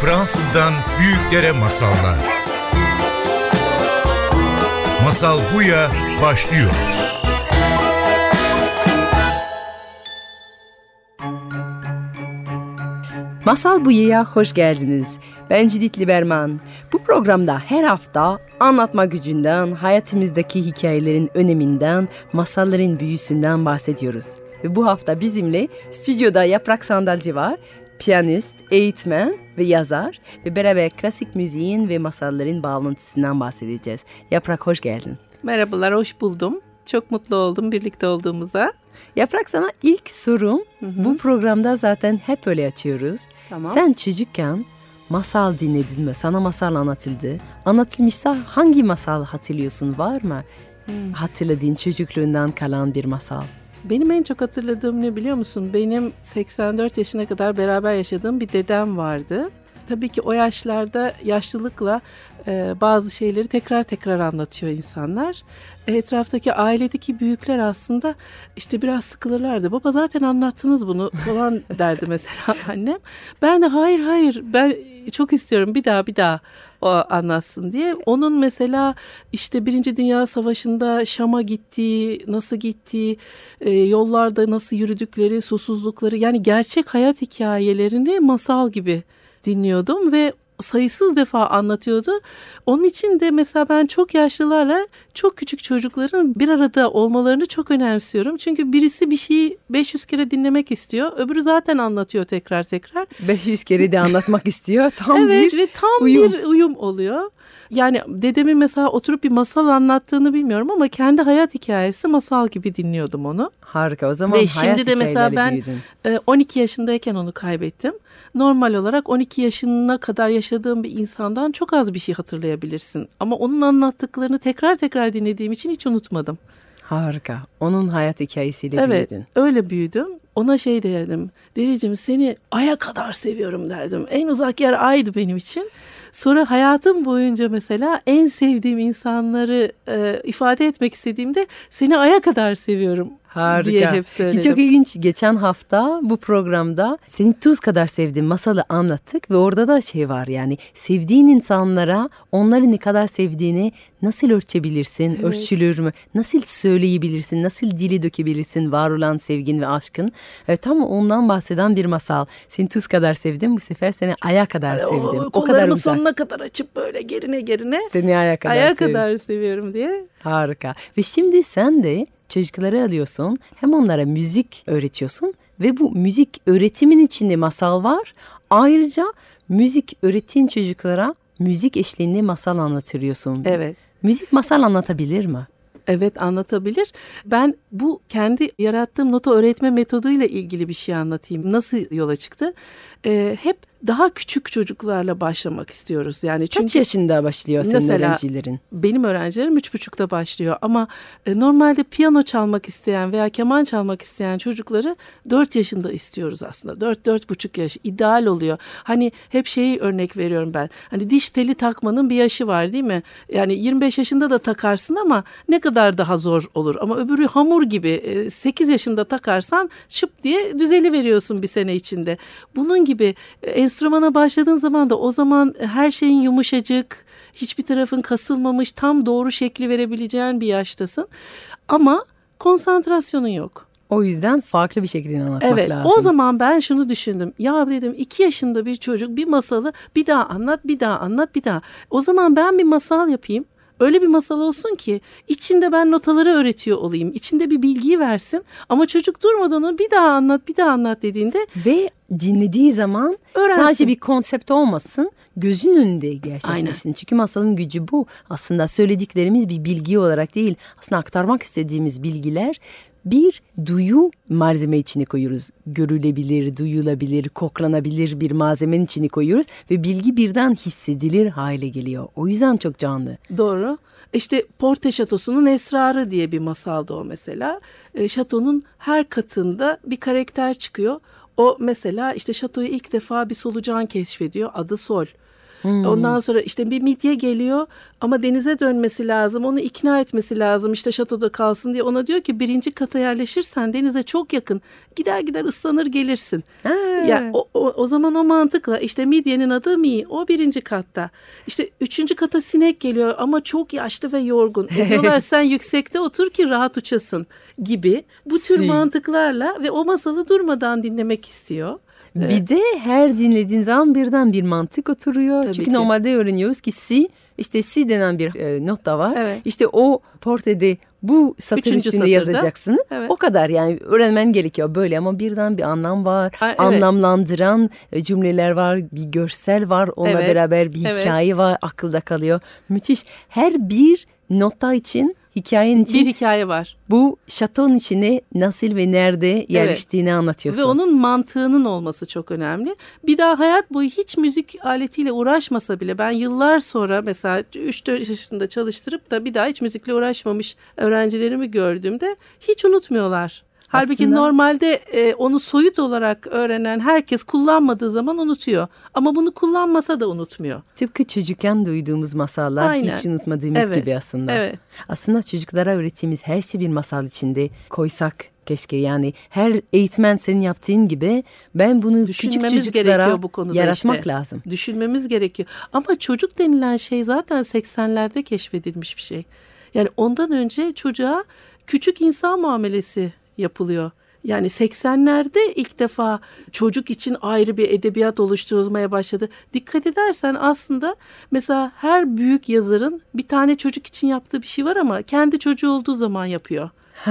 Fransızdan büyüklere masallar. Masal Buya başlıyor. Masal Buya'ya hoş geldiniz. Ben Cidit Liberman. Bu programda her hafta anlatma gücünden, hayatımızdaki hikayelerin öneminden, masalların büyüsünden bahsediyoruz. Ve bu hafta bizimle stüdyoda Yaprak Sandalcı var. Piyanist, eğitmen ve yazar ve beraber klasik müziğin ve masalların bağlantısından bahsedeceğiz. Yaprak hoş geldin. Merhabalar, hoş buldum. Çok mutlu oldum birlikte olduğumuza. Yaprak sana ilk sorum. Hı hı. Bu programda zaten hep öyle açıyoruz. Tamam. Sen çocukken masal dinledin mi? Sana masal anlatıldı. Anlatılmışsa hangi masal hatırlıyorsun? Var mı? Hmm. Hatırladığın çocukluğundan kalan bir masal. Benim en çok hatırladığım ne biliyor musun? Benim 84 yaşına kadar beraber yaşadığım bir dedem vardı. Tabii ki o yaşlarda yaşlılıkla e, bazı şeyleri tekrar tekrar anlatıyor insanlar. E, etraftaki ailedeki büyükler aslında işte biraz sıkılırlardı. Baba zaten anlattınız bunu falan derdi mesela annem. Ben de hayır hayır ben çok istiyorum bir daha bir daha o anlatsın diye. Onun mesela işte Birinci Dünya Savaşı'nda Şam'a gittiği, nasıl gittiği, e, yollarda nasıl yürüdükleri, susuzlukları yani gerçek hayat hikayelerini masal gibi dinliyordum ve sayısız defa anlatıyordu. Onun için de mesela ben çok yaşlılarla çok küçük çocukların bir arada olmalarını çok önemsiyorum. Çünkü birisi bir şeyi 500 kere dinlemek istiyor. Öbürü zaten anlatıyor tekrar tekrar. 500 kere de anlatmak istiyor. Tam evet, bir ve tam uyum. bir uyum oluyor. Yani dedemin mesela oturup bir masal anlattığını bilmiyorum ama kendi hayat hikayesi masal gibi dinliyordum onu. Harika o zaman Ve hayat şimdi de mesela ben büyüdün. 12 e, yaşındayken onu kaybettim. Normal olarak 12 yaşına kadar yaşadığım bir insandan çok az bir şey hatırlayabilirsin. Ama onun anlattıklarını tekrar tekrar dinlediğim için hiç unutmadım. Harika. Onun hayat hikayesiyle evet, büyüdün. Evet öyle büyüdüm. Ona şey derdim. Dedeciğim seni aya kadar seviyorum derdim. En uzak yer aydı benim için. Sonra hayatım boyunca mesela en sevdiğim insanları e, ifade etmek istediğimde seni aya kadar seviyorum Harika. diye hep söyledim. Çok ilginç. Geçen hafta bu programda seni tuz kadar sevdiğim masalı anlattık ve orada da şey var yani sevdiğin insanlara onları ne kadar sevdiğini nasıl ölçebilirsin? Evet. Ölçülür mü? Nasıl söyleyebilirsin? Nasıl dili dökebilirsin var olan sevgin ve aşkın? Evet, tam ondan bahseden bir masal. Seni tuz kadar sevdim bu sefer seni aya kadar yani sevdim. O, o kadar uzak. sonuna kadar açıp böyle gerine gerine. Seni aya kadar Aya sevdim. kadar seviyorum diye. Harika. Ve şimdi sen de çocukları alıyorsun hem onlara müzik öğretiyorsun ve bu müzik öğretimin içinde masal var. Ayrıca müzik öğrettiğin çocuklara müzik eşliğinde masal anlatıyorsun. Evet. Müzik masal anlatabilir mi? Evet anlatabilir. Ben bu kendi yarattığım nota öğretme metoduyla ilgili bir şey anlatayım. Nasıl yola çıktı? Ee, hep daha küçük çocuklarla başlamak istiyoruz. Yani çünkü Kaç yaşında başlıyor senin mesela, öğrencilerin? Benim öğrencilerim üç buçukta başlıyor ama e, normalde piyano çalmak isteyen veya keman çalmak isteyen çocukları dört yaşında istiyoruz aslında. Dört, dört buçuk yaş ideal oluyor. Hani hep şeyi örnek veriyorum ben. Hani diş teli takmanın bir yaşı var değil mi? Yani 25 yaşında da takarsın ama ne kadar daha zor olur. Ama öbürü hamur gibi 8 e, yaşında takarsan şıp diye düzeli veriyorsun bir sene içinde. Bunun gibi en enstrümana başladığın zaman da o zaman her şeyin yumuşacık, hiçbir tarafın kasılmamış, tam doğru şekli verebileceğin bir yaştasın. Ama konsantrasyonun yok. O yüzden farklı bir şekilde anlatmak evet, lazım. O zaman ben şunu düşündüm. Ya dedim iki yaşında bir çocuk bir masalı bir daha anlat, bir daha anlat, bir daha. O zaman ben bir masal yapayım. Öyle bir masal olsun ki içinde ben notaları öğretiyor olayım. İçinde bir bilgiyi versin ama çocuk durmadan onu bir daha anlat bir daha anlat dediğinde ve dinlediği zaman Öğrensin. sadece bir konsept olmasın gözün önünde gerçekleşsin. Çünkü masalın gücü bu. Aslında söylediklerimiz bir bilgi olarak değil aslında aktarmak istediğimiz bilgiler bir duyu malzeme içine koyuyoruz. Görülebilir, duyulabilir, koklanabilir bir malzemenin içine koyuyoruz ve bilgi birden hissedilir hale geliyor. O yüzden çok canlı. Doğru. İşte Porte Şatosu'nun esrarı diye bir masaldı o mesela. E, şatonun her katında bir karakter çıkıyor. O mesela işte şatoyu ilk defa bir solucan keşfediyor. Adı Sol. Hmm. Ondan sonra işte bir midye geliyor ama denize dönmesi lazım. Onu ikna etmesi lazım işte şatoda kalsın diye. Ona diyor ki birinci kata yerleşirsen denize çok yakın. Gider gider ıslanır gelirsin. Ha. Ya o, o, o zaman o mantıkla işte midyenin adı mi? O birinci katta. İşte üçüncü kata sinek geliyor ama çok yaşlı ve yorgun. E diyorlar sen yüksekte otur ki rahat uçasın gibi. Bu tür Si. mantıklarla ve o masalı durmadan dinlemek istiyor. Bir de her dinlediğin zaman birden bir mantık oturuyor. Tabii Çünkü ki. normalde öğreniyoruz ki si, işte si denen bir e, nota var. Evet. İşte o portrede bu satır Üçüncü üstünde satırda. yazacaksın. Evet. O kadar yani öğrenmen gerekiyor böyle ama birden bir anlam var. Ay, evet. Anlamlandıran e, cümleler var, bir görsel var. Onunla Evet. beraber bir Evet. hikaye var, akılda kalıyor. Müthiş. Her bir nota için, hikayenin için Bir hikaye var. bu şatonun içine nasıl ve nerede yerleştiğini anlatıyorsun. Ve onun mantığının olması çok önemli. Bir daha hayat boyu hiç müzik aletiyle uğraşmasa bile ben yıllar sonra mesela 3-4 yaşında çalıştırıp da bir daha hiç müzikle uğraşmamış öğrencilerimi gördüğümde hiç unutmuyorlar. Halbuki Aslında- normalde e, onu soyut olarak öğrenen herkes kullanmadığı zaman unutuyor. Ama bunu kullanmasa da unutmuyor. Tıpkı çocukken duyduğumuz masallar Aynen. hiç unutmadığımız Evet, gibi aslında. Evet. Aslında çocuklara öğrettiğimiz her şey bir masal içinde koysak keşke yani her eğitmen senin yaptığın gibi ben bunu küçük çocuklara gerekiyor bu konuda yaratmak işte. lazım. Düşünmemiz gerekiyor. Ama çocuk denilen şey zaten 80'lerde keşfedilmiş bir şey. Yani ondan önce çocuğa küçük insan muamelesi yapılıyor. Yani 80'lerde ilk defa çocuk için ayrı bir edebiyat oluşturulmaya başladı. Dikkat edersen aslında mesela her büyük yazarın bir tane çocuk için yaptığı bir şey var ama kendi çocuğu olduğu zaman yapıyor.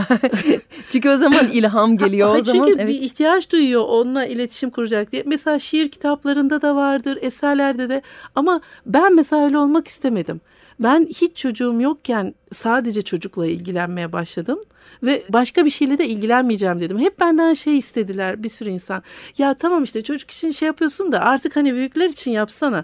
Çünkü o zaman ilham geliyor o zaman. Çünkü evet. bir ihtiyaç duyuyor onunla iletişim kuracak diye. Mesela şiir kitaplarında da vardır, eserlerde de. Ama ben mesela öyle olmak istemedim. Ben hiç çocuğum yokken sadece çocukla ilgilenmeye başladım ve başka bir şeyle de ilgilenmeyeceğim dedim. Hep benden şey istediler bir sürü insan. Ya tamam işte çocuk için şey yapıyorsun da artık hani büyükler için yapsana.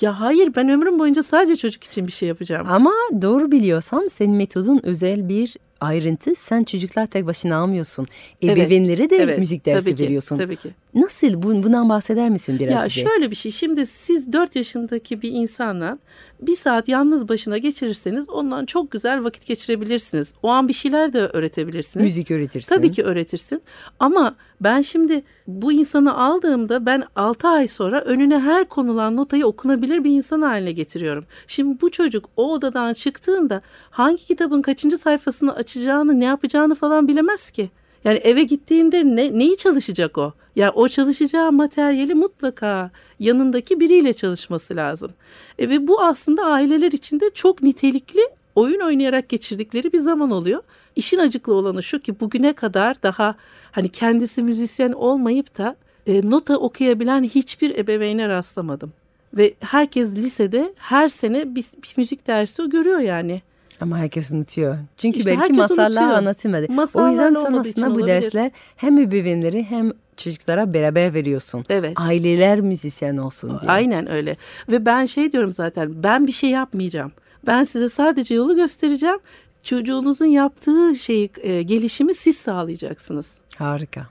Ya hayır ben ömrüm boyunca sadece çocuk için bir şey yapacağım. Ama doğru biliyorsam senin metodun özel bir ayrıntı. Sen çocuklar tek başına almıyorsun. Evet, Ebeveynlere de Evet, müzik dersi tabii ki, veriyorsun. Tabii ki. Nasıl? Bu- Bundan bahseder misin biraz Ya bize? şöyle bir şey. Şimdi siz 4 yaşındaki bir insanla bir saat yalnız başına geçirirseniz ondan çok güzel vakit geçirebilirsiniz. O an bir şeyler de öğretebilirsiniz. Müzik öğretirsin. Tabii ki öğretirsin. Ama ben şimdi bu insanı aldığımda ben 6 ay sonra önüne her konulan notayı okunabilir bir insan haline getiriyorum. Şimdi bu çocuk o odadan çıktığında hangi kitabın kaçıncı sayfasını açacağını, ne yapacağını falan bilemez ki. Yani eve gittiğinde ne, neyi çalışacak o? Ya o çalışacağı materyali mutlaka yanındaki biriyle çalışması lazım. E ve bu aslında aileler içinde çok nitelikli oyun oynayarak geçirdikleri bir zaman oluyor. İşin acıklı olanı şu ki bugüne kadar daha hani kendisi müzisyen olmayıp da e, nota okuyabilen hiçbir ebeveyne rastlamadım. Ve herkes lisede her sene bir, bir müzik dersi görüyor yani. Ama herkes unutuyor. Çünkü İşte belki masallar unutuyor. anlatılmadı. o Masallar yüzden sen aslında bu olabilir. dersler hem ebeveynleri hem çocuklara beraber veriyorsun. Evet. Aileler müzisyen olsun diye. Aynen öyle. Ve ben şey diyorum zaten ben bir şey yapmayacağım. Ben size sadece yolu göstereceğim. Çocuğunuzun yaptığı şeyi e, gelişimi siz sağlayacaksınız. Harika.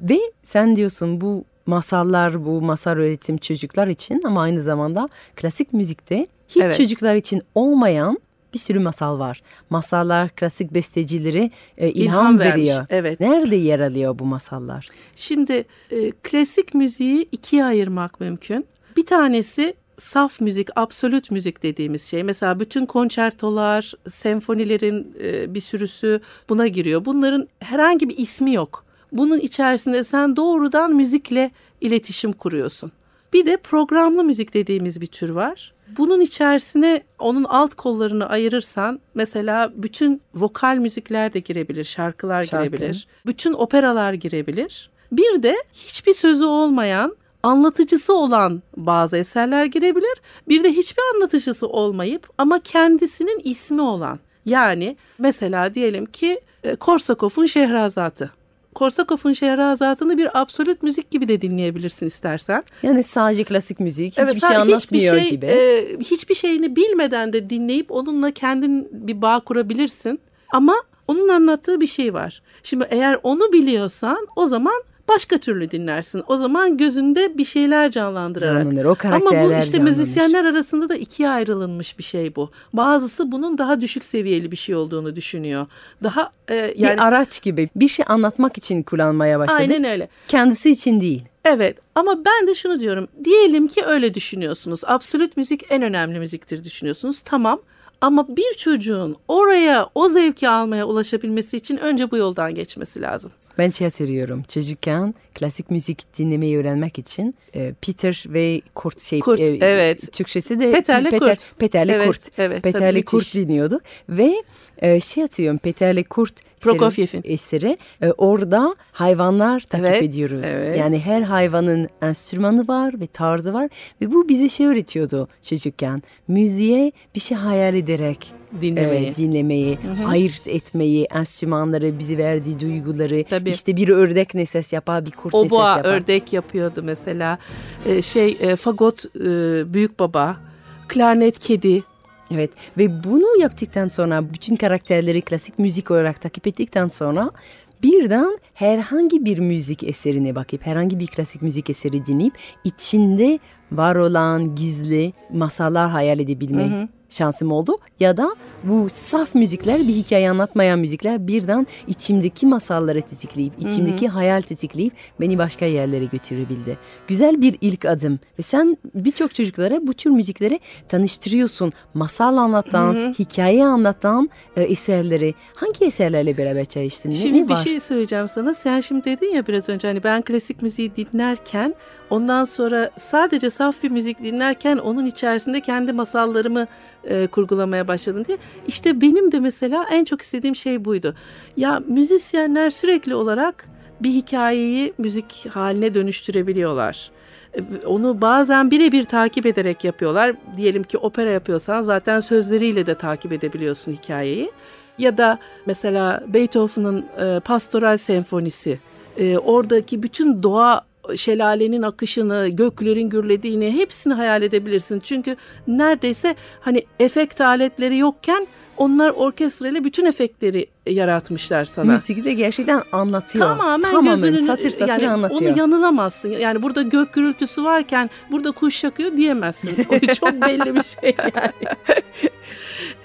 Ve sen diyorsun bu masallar, bu masal öğretim çocuklar için ama aynı zamanda klasik müzikte hiç Evet. çocuklar için olmayan bir sürü masal var. Masallar klasik bestecileri e, ilham, İlham vermiş, veriyor. evet. Nerede yer alıyor bu masallar? Şimdi e, klasik müziği ikiye ayırmak mümkün. Bir tanesi saf müzik, absolut müzik dediğimiz şey. Mesela bütün konçertolar, senfonilerin e, bir sürüsü buna giriyor. Bunların herhangi bir ismi yok. Bunun içerisinde sen doğrudan müzikle iletişim kuruyorsun. Bir de programlı müzik dediğimiz bir tür var. Bunun içerisine onun alt kollarını ayırırsan mesela bütün vokal müzikler de girebilir, şarkılar Şarkı. girebilir. Bütün operalar girebilir. Bir de hiçbir sözü olmayan anlatıcısı olan bazı eserler girebilir. Bir de hiçbir anlatıcısı olmayıp ama kendisinin ismi olan. Yani mesela diyelim ki e, Korsakov'un Şehrazatı. Korsakov'un Şehrazatını bir absolut müzik gibi de dinleyebilirsin istersen. Yani sadece klasik müzik, Evet, hiçbir şey anlatmıyor hiçbir şey, gibi. e, hiçbir şeyini bilmeden de dinleyip onunla kendin bir bağ kurabilirsin. Ama onun anlattığı bir şey var. Şimdi eğer onu biliyorsan o zaman başka türlü dinlersin. O zaman gözünde bir şeyler canlandırarak. Canlanır, o karakterler Ama bu işte canlanır. müzisyenler arasında da ikiye ayrılınmış bir şey bu. Bazısı bunun daha düşük seviyeli bir şey olduğunu düşünüyor. Daha e, yani bir araç gibi bir şey anlatmak için kullanmaya başladı. aynen öyle. Kendisi için değil. Evet ama ben de şunu diyorum. Diyelim ki öyle düşünüyorsunuz. Absolut müzik en önemli müziktir düşünüyorsunuz. Tamam. Ama bir çocuğun oraya o zevki almaya ulaşabilmesi için önce bu yoldan geçmesi lazım. Ben şey hatırlıyorum. Çocukken klasik müzik dinlemeyi öğrenmek için e, Peter ve Kurt şey Kurt, evet. Türkçesi de Peter'le Peter, Kurt. Peter'le Evet, Kurt. evet, Peter'le Kurt müthiş. dinliyorduk ve e, şey hatırlıyorum Peter'le Kurt Prokofiev'in. eseri e, orada hayvanlar takip Evet, ediyoruz. evet. Yani her hayvanın enstrümanı var ve tarzı var ve bu bize şey öğretiyordu çocukken. Müziğe bir şey hayal ederek Dinlemeyi. e, dinlemeyi, ayırt etmeyi, enstrümanları, bize verdiği duyguları. Tabii. İşte bir ördek ne ses yapar, bir kurt ne O ses yapar. ördek yapıyordu mesela. Ee, şey e, fagot e, büyük baba, klarnet kedi. Evet ve bunu yaptıktan sonra bütün karakterleri klasik müzik olarak takip ettikten sonra birden herhangi bir müzik eserine bakıp herhangi bir klasik müzik eseri dinleyip içinde var olan gizli masallar hayal edebilme şansım oldu. Ya da bu saf müzikler bir hikaye anlatmayan müzikler birden içimdeki masalları tetikleyip içimdeki hayal tetikleyip beni başka yerlere götürebildi. Güzel bir ilk adım ve sen birçok çocuklara bu tür müzikleri tanıştırıyorsun. Masal anlatan, hikaye anlatan e, eserleri. Hangi eserlerle beraber çalıştın? Ne- Şimdi ne bir var? şey söyleyeceğim sana. Sen şimdi dedin ya biraz önce hani ben klasik müziği dinlerken ondan sonra sadece saf bir müzik dinlerken onun içerisinde kendi masallarımı e, kurgulamaya başladım diye. İşte benim de mesela en çok istediğim şey buydu. Ya müzisyenler sürekli olarak bir hikayeyi müzik haline dönüştürebiliyorlar. E, Onu bazen birebir takip ederek yapıyorlar. Diyelim ki opera yapıyorsan zaten sözleriyle de takip edebiliyorsun hikayeyi. Ya da mesela Beethoven'ın e, Pastoral Senfonisi. E, oradaki bütün doğa şelalenin akışını, göklerin gürlediğini hepsini hayal edebilirsin. Çünkü neredeyse hani efekt aletleri yokken onlar orkestrayla bütün efektleri yaratmışlar sana. Müzik de gerçekten anlatıyor. Tamamen, gözünün satır satır yani anlatıyor. Onu yanılamazsın. Yani burada gök gürültüsü varken burada kuş şakıyor diyemezsin. O çok belli bir şey yani.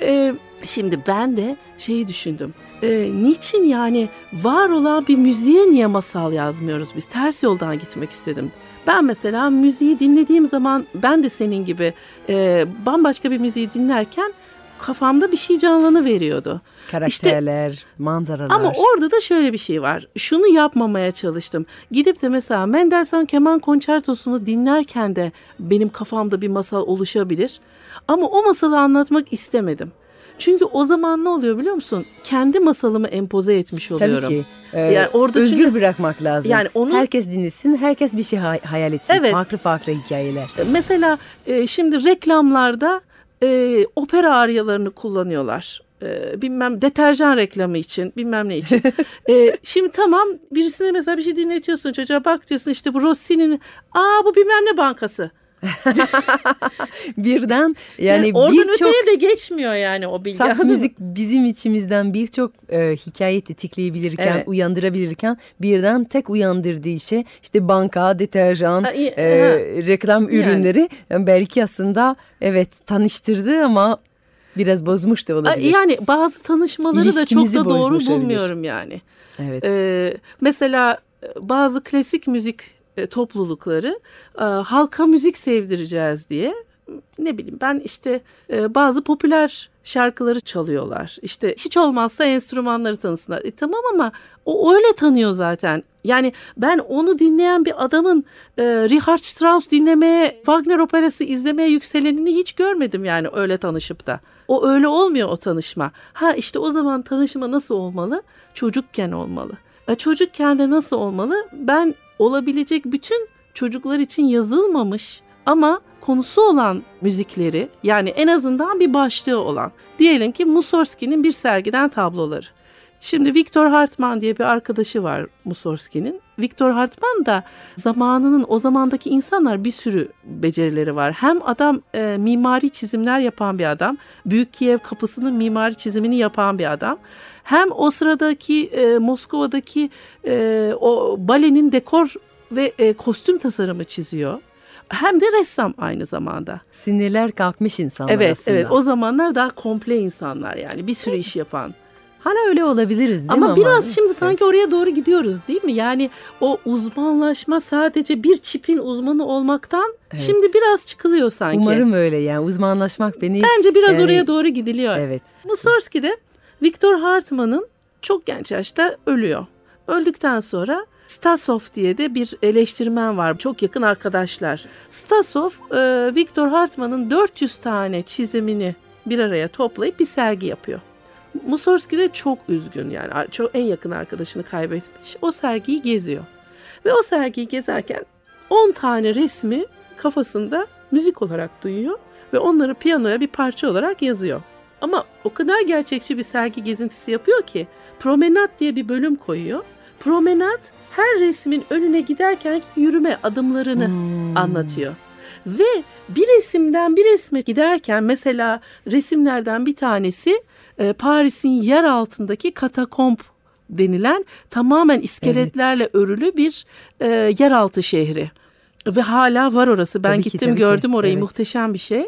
Ee, şimdi ben de şeyi düşündüm. Ee, niçin yani var olan bir müziğe niye masal yazmıyoruz biz? Ters yoldan gitmek istedim. Ben mesela müziği dinlediğim zaman ben de senin gibi e, bambaşka bir müziği dinlerken kafamda bir şey canlanı veriyordu. Karakterler, manzaralar. Ama orada da şöyle bir şey var. Şunu yapmamaya çalıştım. Gidip de mesela Mendelssohn keman konçertosunu dinlerken de benim kafamda bir masal oluşabilir. Ama o masalı anlatmak istemedim. Çünkü o zaman ne oluyor biliyor musun? Kendi masalımı empoze etmiş oluyorum. Tabii ki. Ee, Yani orada özgür çünkü- bırakmak lazım. Yani onu- Herkes dinlesin, herkes bir şey hay- hayal etsin. Evet. Farklı farklı hikayeler. Mesela e, şimdi reklamlarda e, opera aryalarını kullanıyorlar. E, bilmem deterjan reklamı için bilmem ne için. E, şimdi tamam birisine mesela bir şey dinletiyorsun çocuğa bak diyorsun işte bu Rossini'nin aa bu bilmem ne bankası. Birden yani, Yani, birçok öteye de geçmiyor yani o bilgi. saf müzik bizim içimizden birçok e, hikaye tetikleyebilirken, Evet. uyandırabilirken birden tek uyandırdığı şey işte banka, deterjan, Ha, e, ha. reklam ürünleri Yani belki aslında evet tanıştırdı ama biraz bozmuş da olabilir. Yani bazı tanışmaları da çok da doğru bozmuş olabilir. bulmuyorum yani. evet. Ee, mesela e, bazı klasik müzik e, toplulukları e, halka müzik sevdireceğiz diye ne bileyim ben işte e, bazı popüler şarkıları çalıyorlar. İşte hiç olmazsa enstrümanları tanısınlar. E, tamam ama o öyle tanıyor zaten. Yani ben onu dinleyen bir adamın e, Richard Strauss dinlemeye, Wagner operası izlemeye yükselenini hiç görmedim yani öyle tanışıp da. O öyle olmuyor o tanışma. Ha işte o zaman tanışma nasıl olmalı? Çocukken olmalı. E, çocukken de nasıl olmalı? Ben olabilecek bütün çocuklar için yazılmamış ama konusu olan müzikleri yani en azından bir başlığı olan diyelim ki Mussorgsky'nin bir sergiden tabloları Şimdi Viktor Hartman diye bir arkadaşı var Mussorgsky'nin. Viktor Hartman da zamanının o zamandaki insanlar bir sürü becerileri var. Hem adam e, mimari çizimler yapan bir adam. Büyük Kiev kapısının mimari çizimini yapan bir adam. Hem o sıradaki e, Moskova'daki e, o balenin dekor ve e, kostüm tasarımı çiziyor. Hem de ressam aynı zamanda. Sinirler kalkmış insanlar Evet, aslında. evet. O zamanlar daha komple insanlar yani bir sürü iş yapan. Hala öyle olabiliriz değil mi? Ama biraz şimdi sanki oraya doğru gidiyoruz değil mi? Yani o uzmanlaşma sadece bir çipin uzmanı olmaktan Evet. şimdi biraz çıkılıyor sanki. Umarım öyle yani uzmanlaşmak beni... Bence biraz Yani- oraya doğru gidiliyor. Evet. Mussorgsky de Viktor Hartman'ın çok genç yaşta ölüyor. Öldükten sonra Stasov diye de bir eleştirmen var. Çok yakın arkadaşlar. Stasov, e, Viktor Hartman'ın 400 tane çizimini bir araya toplayıp bir sergi yapıyor. Mussorgsky de çok üzgün yani çok en yakın arkadaşını kaybetmiş. O sergiyi geziyor. Ve o sergiyi gezerken 10 tane resmi kafasında müzik olarak duyuyor ve onları piyanoya bir parça olarak yazıyor. Ama o kadar gerçekçi bir sergi gezintisi yapıyor ki promenat diye bir bölüm koyuyor. Promenat her resmin önüne giderken yürüme adımlarını Hmm. anlatıyor. Ve bir resimden bir resme giderken mesela resimlerden bir tanesi e, Paris'in yer altındaki katakomb denilen tamamen iskeletlerle örülü bir e, yeraltı şehri. Ve hala var orası. Ben Tabii ki, gittim ki. gördüm orayı Evet. muhteşem bir şey.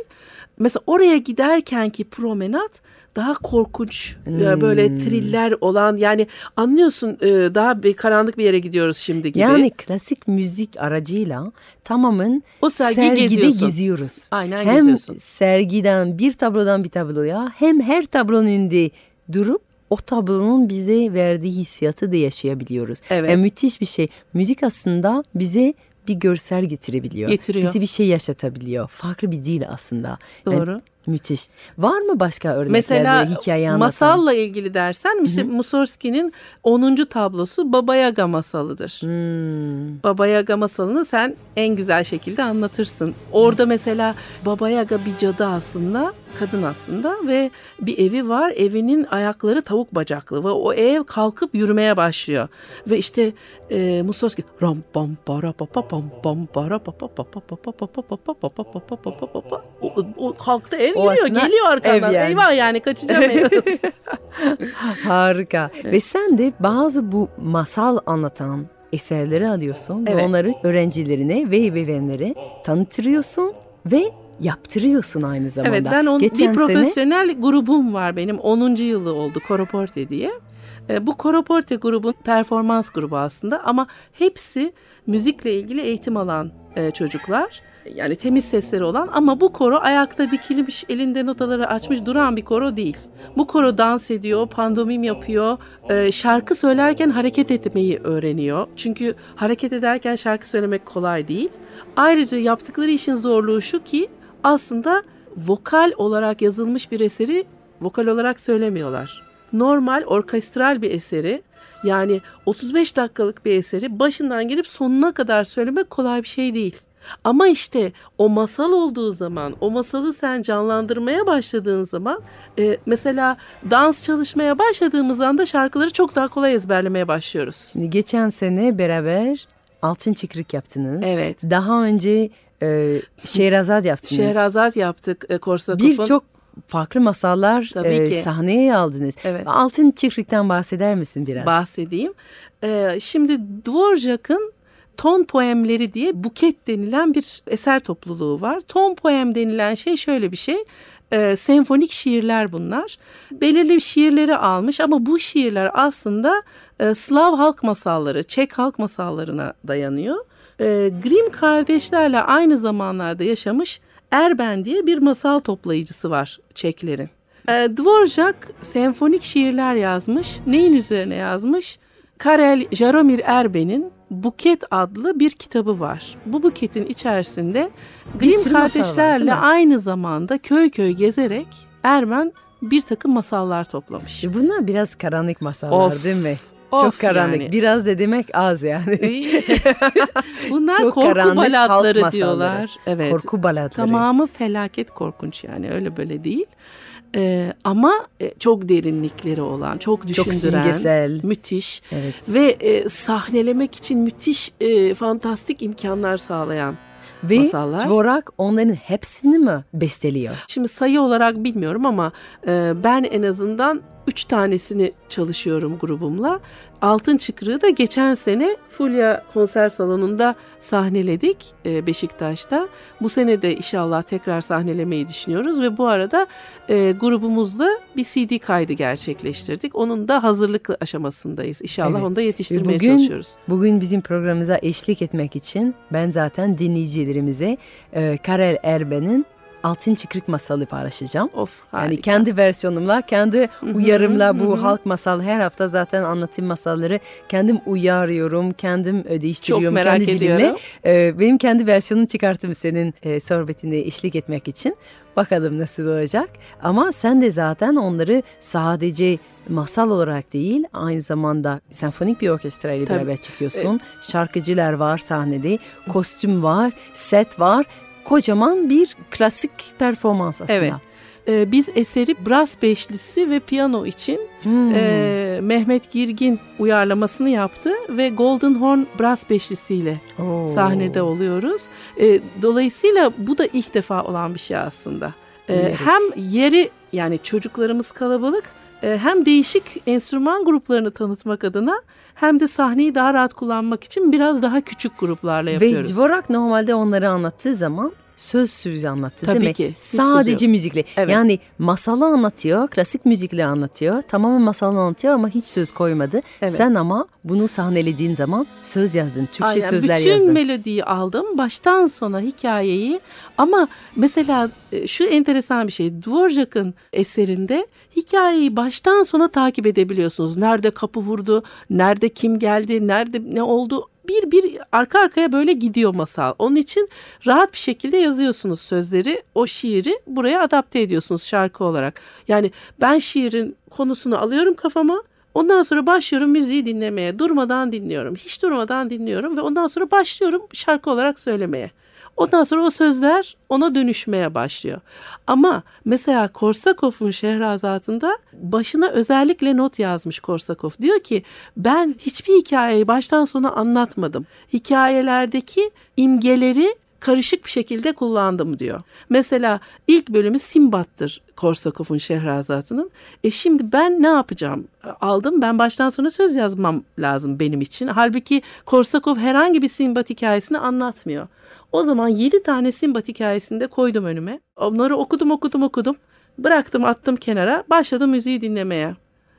Mesela oraya giderkenki promenat daha korkunç e, böyle Hmm. triller olan yani anlıyorsun e, daha bir karanlık bir yere gidiyoruz şimdi gibi. Yani klasik müzik aracıyla tamamen o sergiyi sergide geziyorsun. geziyoruz. Aynen hem geziyorsun. sergiden bir tablodan bir tabloya hem her tablonun önünde durup o tablonun bize verdiği hissiyatı da yaşayabiliyoruz. Evet. Yani müthiş bir şey. Müzik aslında bize bir görsel getirebiliyor. Getiriyor. Bizi bir şey yaşatabiliyor. Farklı bir dil aslında. Yani Doğru. Müthiş. Var mı başka örnekler Mesela böyle hikaye anlatan? masalla ilgili dersen işte Mussorgsky'nin 10. tablosu Baba Yaga masalıdır. Hmm. Baba Yaga masalını sen en güzel şekilde anlatırsın. Orada mesela Baba Yaga bir cadı aslında, kadın aslında ve bir evi var. Evinin ayakları tavuk bacaklı ve o ev kalkıp yürümeye başlıyor. Ve işte e, Mussorgsky ram pam para pa pa pam pam para pa pa pa pa pa pa pa pa pa pa pa pa pa pa pa pa pa. O, o kalktı ev O yürüyor, aslında geliyor arkandan. ev yani. Eyvah yani kaçacağım. Harika. Ve sen de bazı bu masal anlatan eserleri alıyorsun ve Evet. onları öğrencilerine ve ebeveynlere tanıtıyorsun ve yaptırıyorsun aynı zamanda. Evet ben on, Geçen bir sene profesyonel grubum var benim 10. yılı oldu Koroporte diye. E, bu Koroporte grubun performans grubu aslında ama hepsi müzikle ilgili eğitim alan e, çocuklar. Yani temiz sesleri olan ama bu koro ayakta dikilmiş elinde notaları açmış duran bir koro değil. Bu koro dans ediyor, pandomim yapıyor, e, şarkı söylerken hareket etmeyi öğreniyor. Çünkü hareket ederken şarkı söylemek kolay değil. Ayrıca yaptıkları işin zorluğu şu ki aslında vokal olarak yazılmış bir eseri vokal olarak söylemiyorlar. Normal orkestral bir eseri yani 35 dakikalık bir eseri başından gelip sonuna kadar söylemek kolay bir şey değil. Ama işte o masal olduğu zaman, o masalı sen canlandırmaya başladığın zaman, e, mesela dans çalışmaya başladığımız anda şarkıları çok daha kolay ezberlemeye başlıyoruz. Geçen sene beraber altın çıkrık yaptınız. Evet. Daha önce e, Şehrazat yaptınız. Şehrazat yaptık e, Korsakov'un. Birçok farklı masallar Tabii e, ki. sahneye aldınız. Evet. Altın çıkrıktan bahseder misin biraz? bahsedeyim. Ee, şimdi Dvorak'ın ton poemleri diye buket denilen bir eser topluluğu var. Ton poem denilen şey şöyle bir şey. Ee, senfonik şiirler bunlar. Belirli şiirleri almış ama bu şiirler aslında e, Slav halk masalları, Çek halk masallarına dayanıyor. Ee, Grimm kardeşlerle aynı zamanlarda yaşamış Erben diye bir masal toplayıcısı var Çeklerin. E, Dvorak senfonik şiirler yazmış. Neyin üzerine yazmış? Karel Jaromir Erben'in Buket adlı bir kitabı var. Bu buketin içerisinde Grimm var, kardeşlerle mi? aynı zamanda köy köy gezerek Erben bir takım masallar toplamış. E, Bunlar biraz karanlık masallar Of, değil mi? Of Çok karanlık. yani. Biraz da demek az yani. Bunlar Çok korku karanlık halk masalları. diyorlar. Evet. Korku balatları. Tamamı felaket korkunç yani öyle böyle değil. Ee, ama e, çok derinlikleri olan, çok Çok düşündüren, simgesel. müthiş Evet. ve e, sahnelemek için müthiş e, fantastik imkanlar sağlayan Ve masallar. Dvorak onların hepsini mi besteliyor? Şimdi sayı olarak bilmiyorum ama e, ben en azından üç tanesini çalışıyorum grubumla. Altın Çıkrığı da geçen sene Fulya Konser Salonu'nda sahneledik e, Beşiktaş'ta. Bu sene de inşallah tekrar sahnelemeyi düşünüyoruz ve bu arada e, grubumuzla bir CD kaydı gerçekleştirdik. Onun da hazırlık aşamasındayız. İnşallah Evet. onu da yetiştirmeye Bugün- çalışıyoruz. Bugün bizim programımıza eşlik etmek için ben zaten dinleyicilerimize e, Karel Erben'in Altın Çıkrık masalı paylaşacağım. Of Yani harika. kendi versiyonumla, kendi uyarımla bu halk masal her hafta zaten anlatayım masalları kendim uyarıyorum, kendim çok değiştiriyorum merak kendi dilimle. ediyorum. Ee, benim kendi versiyonumu çıkarttım senin e, sohbetine eşlik etmek için. Bakalım nasıl olacak. Ama sen de zaten onları sadece masal olarak değil aynı zamanda senfonik bir orkestra ile beraber çıkıyorsun. Şarkıcılar var sahnede, kostüm var, set var. Kocaman bir klasik performans aslında. Evet. E, biz eseri brass beşlisi ve piyano için Hmm. Ee, Mehmet Girgin uyarlamasını yaptı ve Golden Horn Brass Beşlisi'yle Oo. sahnede oluyoruz. Ee, dolayısıyla bu da ilk defa olan bir şey aslında. Ee, Evet. hem yeri yani çocuklarımız kalabalık e, hem değişik enstrüman gruplarını tanıtmak adına hem de sahneyi daha rahat kullanmak için biraz daha küçük gruplarla Ve yapıyoruz. Dvorak normalde onları anlattığı zaman sözsüz anlattı Tabii değil mi? ki, hiç Sadece söz müzikle. Evet. Yani masalı anlatıyor, klasik müzikle anlatıyor. Tamamen masalı anlatıyor ama hiç söz koymadı. Evet. Sen ama bunu sahnelediğin zaman söz yazdın, Türkçe Aynen, sözler bütün yazdın. melodiyi aldım baştan sona hikayeyi ama mesela e, şu enteresan bir şey Dvorak'ın eserinde hikayeyi baştan sona takip edebiliyorsunuz. Nerede kapı vurdu, nerede kim geldi, nerede ne oldu bir bir arka arkaya böyle gidiyor masal. Onun için rahat bir şekilde yazıyorsunuz sözleri, o şiiri buraya adapte ediyorsunuz şarkı olarak. Yani ben şiirin konusunu alıyorum kafama. Ondan sonra başlıyorum müziği dinlemeye. Durmadan dinliyorum. Hiç durmadan dinliyorum ve ondan sonra başlıyorum şarkı olarak söylemeye. Ondan sonra o sözler ona dönüşmeye başlıyor. Ama mesela Korsakov'un Şehrazat'ında başına özellikle not yazmış Korsakov. Diyor ki ben hiçbir hikayeyi baştan sona anlatmadım. Hikayelerdeki imgeleri karışık bir şekilde kullandım diyor. Mesela ilk bölümü Simbat'tır Korsakov'un Şehrazat'ının. E şimdi ben ne yapacağım? Aldım ben baştan sona söz yazmam lazım benim için. Halbuki Korsakov herhangi bir Simbat hikayesini anlatmıyor. O zaman 7 tane Simbat hikayesini de koydum önüme. Onları okudum okudum okudum. Bıraktım attım kenara başladım müziği dinlemeye.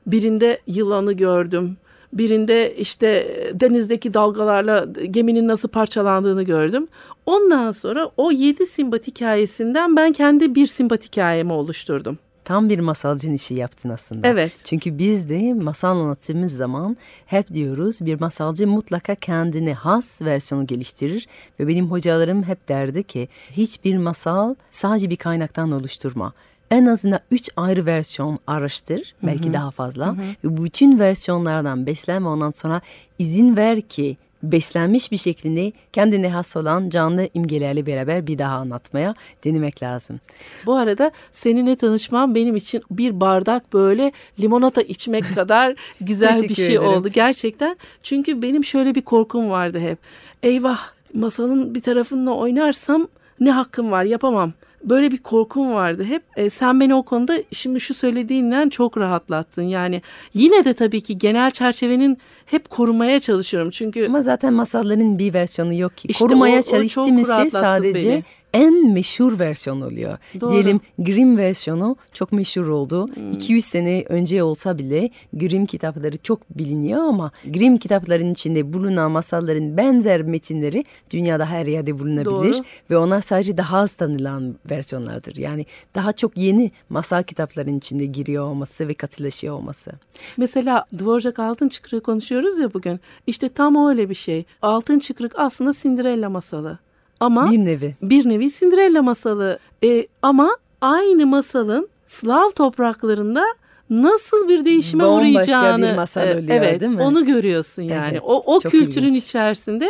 Birinde yılanı gördüm. Birinde işte denizdeki dalgalarla geminin nasıl parçalandığını gördüm. Ondan sonra o 7 simbat hikayesinden ben kendi bir simbat hikayemi oluşturdum. Tam bir masalcın işi yaptın aslında. Evet. Çünkü biz de masal anlattığımız zaman hep diyoruz bir masalcı mutlaka kendine has versiyonu geliştirir. Ve benim hocalarım hep derdi ki hiçbir masal sadece bir kaynaktan oluşturma. En azından üç ayrı versiyon araştır, belki daha fazla. Ve bütün versiyonlardan beslenme ondan sonra izin ver ki beslenmiş bir şekilde kendine has olan canlı imgelerle beraber bir daha anlatmaya denemek lazım. Bu arada seninle tanışmam benim için bir bardak böyle limonata içmek kadar güzel bir şey ederim. oldu gerçekten. Çünkü benim şöyle bir korkum vardı hep. Eyvah masanın bir tarafında oynarsam ne hakkım var yapamam. Böyle bir korkum vardı hep. E, sen beni o konuda şimdi şu söylediğinden çok rahatlattın. Yani yine de tabii ki genel çerçevenin hep korumaya çalışıyorum. Çünkü Ama zaten masalların bir versiyonu yok ki. İşte Korumaya o- o çalıştığımız şey sadece beni. En meşhur versiyon oluyor. Doğru. Diyelim Grimm versiyonu çok meşhur oldu. Hmm. 200 sene önce olsa bile Grimm kitapları çok biliniyor ama Grimm kitaplarının içinde bulunan masalların benzer metinleri dünyada her yerde bulunabilir. Doğru. Ve onlar sadece daha az tanınan versiyonlardır. Yani daha çok yeni masal kitaplarının içinde giriyor olması ve katılaşıyor olması. Mesela Dvorak Altın Çıkrığı konuşuyoruz ya bugün. İşte tam öyle bir şey. Altın Çıkrık aslında Cinderella masalı. Ama Bir nevi. bir nevi Cinderella masalı. E, ama aynı masalın Slav topraklarında nasıl bir değişime Bambaşka bir uğrayacağını masal e, oluyor, evet, değil mi? onu görüyorsun yani. Evet, o o kültürün ilginç. içerisinde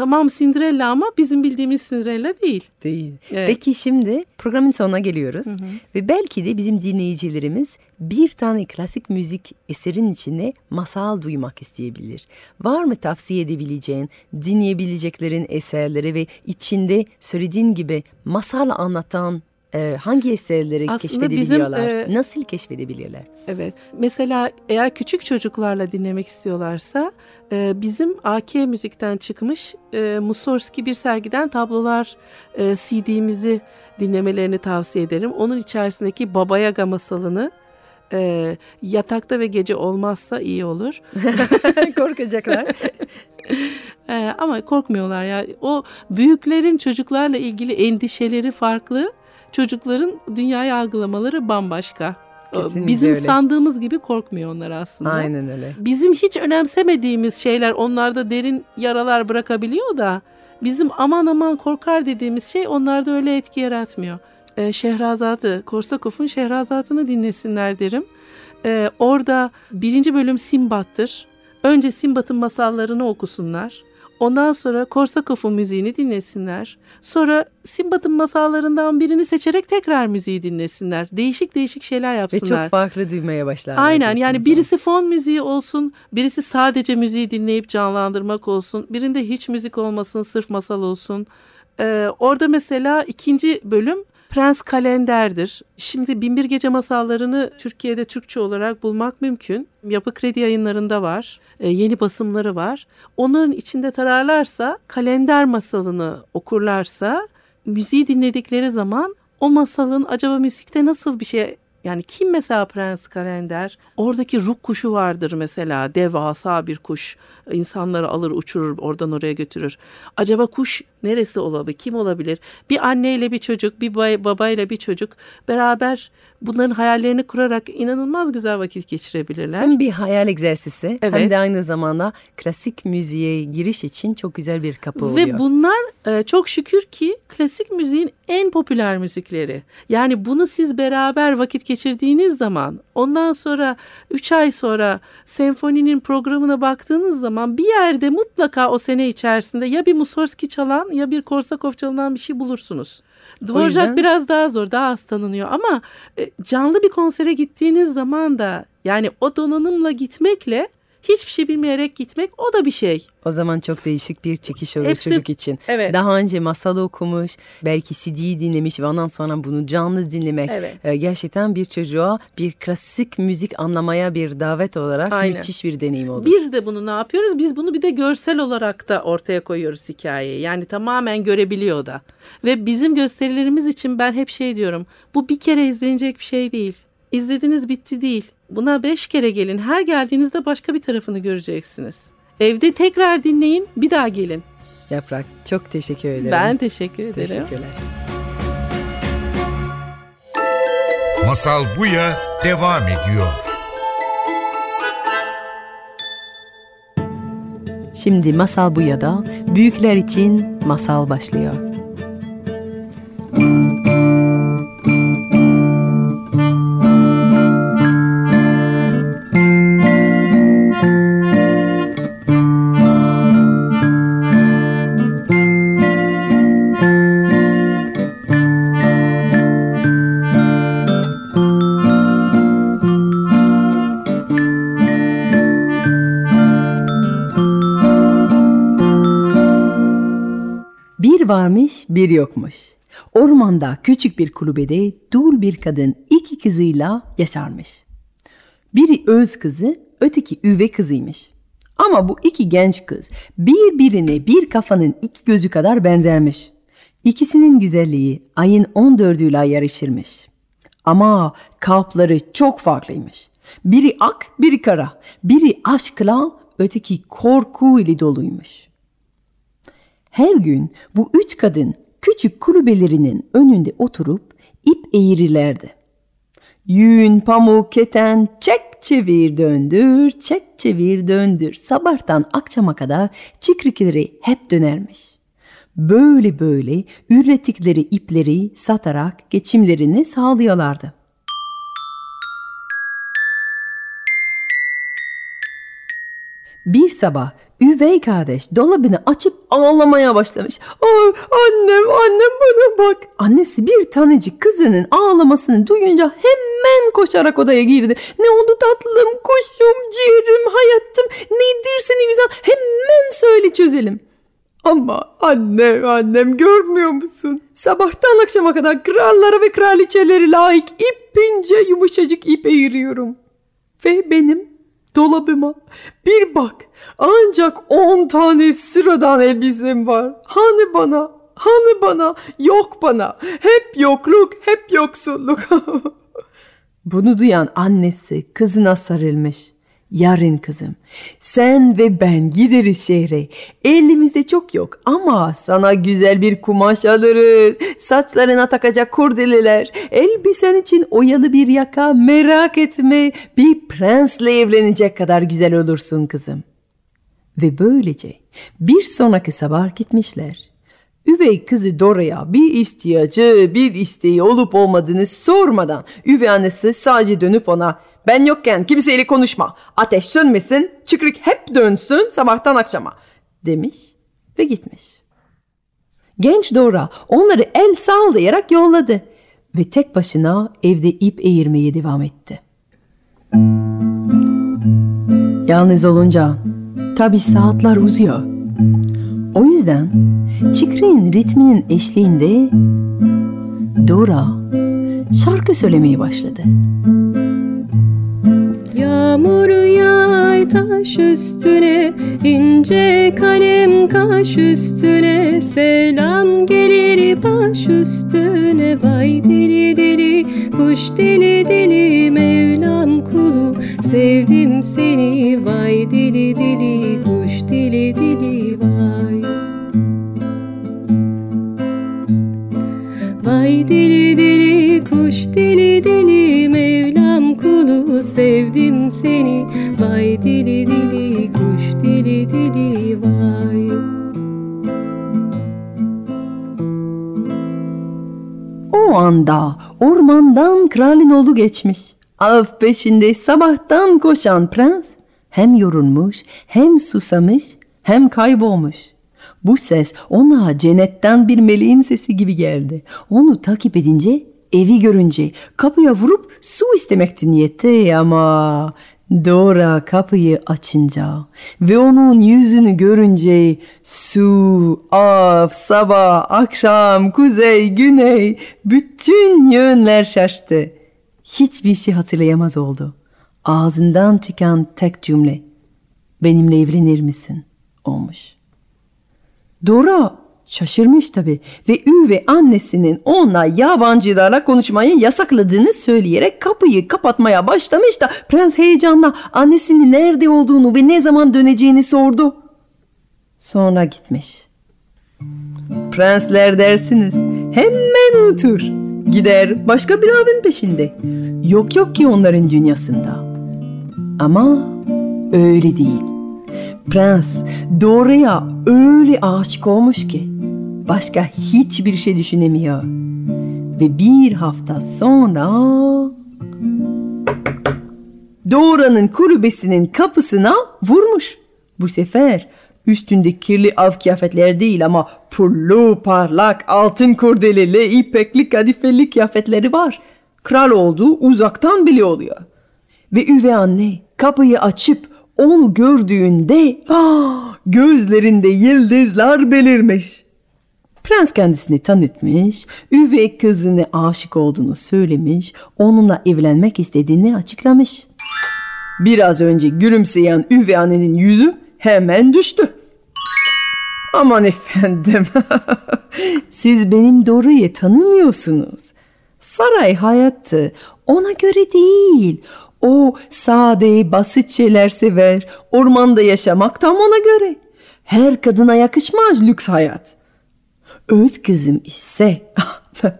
Tamam Cinderella ama bizim bildiğimiz Cinderella değil. Değil. Evet. Peki şimdi programın sonuna geliyoruz. Ve belki de bizim dinleyicilerimiz bir tane klasik müzik eserin içinde masal duymak isteyebilir. Var mı tavsiye edebileceğin, dinleyebileceklerin eserleri ve içinde söylediğin gibi masal anlatan e, hangi eserleri Aslında keşfedebiliyorlar? bizim, e, Nasıl keşfedebilirler? Evet. Mesela eğer küçük çocuklarla dinlemek istiyorlarsa e, bizim AK Müzik'ten çıkmış e, Mussorgsky bir sergiden tablolar e, CD'mizi dinlemelerini tavsiye ederim. Onun içerisindeki Baba Yaga masalını e, yatakta ve gece olmazsa iyi olur. Korkacaklar. E, ama korkmuyorlar ya. O büyüklerin çocuklarla ilgili endişeleri farklı. Çocukların dünyayı algılamaları bambaşka. Kesinlikle Bizim öyle. sandığımız gibi korkmuyor onlar aslında. Aynen öyle. Bizim hiç önemsemediğimiz şeyler onlarda derin yaralar bırakabiliyor da bizim aman aman korkar dediğimiz şey onlarda öyle etki yaratmıyor. Ee, Şehrazat'ı, Korsakov'un Şehrazat'ını dinlesinler derim. Ee, orada birinci bölüm Simbat'tır. Önce Simbat'ın masallarını okusunlar. Ondan sonra Korsakov'un müziğini dinlesinler. Sonra Simbat'ın masallarından birini seçerek tekrar müziği dinlesinler. Değişik değişik şeyler Ve yapsınlar. çok farklı duymaya başlarlar. Aynen yani birisi fon müziği olsun, birisi sadece müziği dinleyip canlandırmak olsun, birinde hiç müzik olmasın, sırf masal olsun. Ee, orada mesela ikinci bölüm Prens Kalender'dir. Şimdi Binbir Gece masallarını Türkiye'de Türkçe olarak bulmak mümkün. Yapı Kredi yayınlarında var. Ee, yeni basımları var. Onların içinde tararlarsa, kalender masalını okurlarsa, müziği dinledikleri zaman o masalın acaba müzikte nasıl bir şey yani kim mesela Prens Kalender? Oradaki ruk kuşu vardır mesela. Devasa bir kuş. İnsanları alır uçurur oradan oraya götürür. Acaba kuş neresi olabilir? Kim olabilir? Bir anneyle bir çocuk, bir bay- babayla bir çocuk beraber bunların hayallerini kurarak inanılmaz güzel vakit geçirebilirler. Hem bir hayal egzersizi hem Evet. de aynı zamanda klasik müziğe giriş için çok güzel bir kapı oluyor. Ve bunlar e, çok şükür ki klasik müziğin en popüler müzikleri. Yani bunu siz beraber vakit geçirdiğiniz zaman ondan sonra 3 ay sonra senfoninin programına baktığınız zaman bir yerde mutlaka o sene içerisinde ya bir Mussorgsky çalan ya bir Korsakov çalınan bir şey bulursunuz. Dvorak yüzden- biraz daha zor, daha az tanınıyor ama e, canlı bir konsere gittiğiniz zaman da yani o donanımla gitmekle hiçbir şey bilmeyerek gitmek o da bir şey. O zaman çok değişik bir çekiş olur Hepsi- çocuk için. Evet. Daha önce masal okumuş, belki CD'yi dinlemiş ve ondan sonra bunu canlı dinlemek Evet. e, gerçekten bir çocuğa bir klasik müzik anlamaya bir davet olarak Aynen. müthiş bir deneyim olur. Biz de bunu ne yapıyoruz? Biz bunu bir de görsel olarak da ortaya koyuyoruz hikayeyi. Yani tamamen görebiliyor da. Ve bizim gösterilerimiz için ben hep şey diyorum. Bu bir kere izlenecek bir şey değil. İzlediniz bitti değil. Buna beş kere gelin. Her geldiğinizde başka bir tarafını göreceksiniz. Evde tekrar dinleyin, bir daha gelin. Yaprak çok teşekkür ederim. Ben teşekkür ederim. Teşekkürler. Masal Buya devam ediyor. Şimdi Masal Buya'da büyükler için masal başlıyor. Bir yokmuş. Ormanda küçük bir kulübede dul bir kadın iki kızıyla yaşarmış. Biri öz kızı, öteki üvey kızıymış. Ama bu iki genç kız birbirine bir kafanın iki gözü kadar benzermiş. İkisinin güzelliği ayın 14'üyle yarışırmış. Ama kalpleri çok farklıymış. Biri ak, biri kara. Biri aşkla, öteki korku ile doluymuş. Her gün bu üç kadın küçük kulübelerinin önünde oturup ip eğirirlerdi. Yün, pamuk, keten, çek çevir döndür, çek çevir döndür. Sabahtan akşama kadar çıkrikleri hep dönermiş. Böyle böyle ürettikleri ipleri satarak geçimlerini sağlıyorlardı. Bir sabah üvey kardeş dolabını açıp ağlamaya başlamış. Ay annem annem bana bak. Annesi bir tanecik kızının ağlamasını duyunca hemen koşarak odaya girdi. Ne oldu tatlım, kuşum, ciğerim, hayatım nedir seni güzel hemen söyle çözelim. Ama annem annem görmüyor musun? Sabahtan akşama kadar krallara ve kraliçeleri layık ipince yumuşacık ip eğiriyorum. Ve benim dolabıma bir bak ancak on tane sıradan elbisem var. Hani bana hani bana yok bana hep yokluk hep yoksulluk. Bunu duyan annesi kızına sarılmış. Yarın kızım sen ve ben gideriz şehre. Elimizde çok yok ama sana güzel bir kumaş alırız. Saçlarına takacak kurdeleler. Elbisen için oyalı bir yaka merak etme. Bir prensle evlenecek kadar güzel olursun kızım. Ve böylece bir sonraki sabah gitmişler. Üvey kızı Dora'ya bir ihtiyacı, bir isteği olup olmadığını sormadan üvey annesi sadece dönüp ona ben yokken kimseyle konuşma. Ateş sönmesin, çıkrık hep dönsün sabahtan akşama demiş ve gitmiş. Genç Dora onları el sallayarak yolladı ve tek başına evde ip eğirmeye devam etti. Yalnız olunca tabi saatler uzuyor. O yüzden Çıkrık'ın ritminin eşliğinde Dora şarkı söylemeye başladı. Yağmur yağar taş üstüne ince kalem kaş üstüne. Selam gelir baş üstüne Vay deli deli kuş deli deli Mevlam kulu. Sevdim seni Vay deli deli kuş deli deli vay. Vay deli deli kuş deli seni Vay deli deli kuş deli deli vay O anda ormandan kralın oğlu geçmiş. Av peşinde sabahtan koşan prens hem yorulmuş hem susamış hem kaybolmuş. Bu ses ona cennetten bir meleğin sesi gibi geldi. Onu takip edince evi görünce kapıya vurup su istemekti niyette ama Dora kapıyı açınca ve onun yüzünü görünce su, av, sabah, akşam, kuzey, güney bütün yönler şaştı. Hiçbir şey hatırlayamaz oldu. Ağzından çıkan tek cümle benimle evlenir misin olmuş. Dora şaşırmış tabi ve üvey annesinin ona yabancılarla konuşmayı yasakladığını söyleyerek kapıyı kapatmaya başlamış da prens heyecanla annesinin nerede olduğunu ve ne zaman döneceğini sordu. Sonra gitmiş. Prensler dersiniz hemen unutur. Gider başka bir avın peşinde. Yok yok ki onların dünyasında. Ama öyle değil. Prens Dora'ya öyle aşık olmuş ki başka hiçbir şey düşünemiyor. Ve bir hafta sonra Dora'nın kulübesinin kapısına vurmuş. Bu sefer üstünde kirli av kıyafetler değil ama pullu parlak altın kurdeleli ipekli kadifeli kıyafetleri var. Kral olduğu uzaktan bile oluyor. Ve üvey anne kapıyı açıp onu gördüğünde ah, gözlerinde yıldızlar belirmiş. Prens kendisini tanıtmış, üvey kızını aşık olduğunu söylemiş, onunla evlenmek istediğini açıklamış. Biraz önce gülümseyen üvey annenin yüzü hemen düştü. Aman efendim, siz benim Dora'yı tanımıyorsunuz. Saray hayatı ona göre değil. O sade, basit şeyler sever. Ormanda yaşamak tam ona göre. Her kadına yakışmaz lüks hayat. Öz kızım ise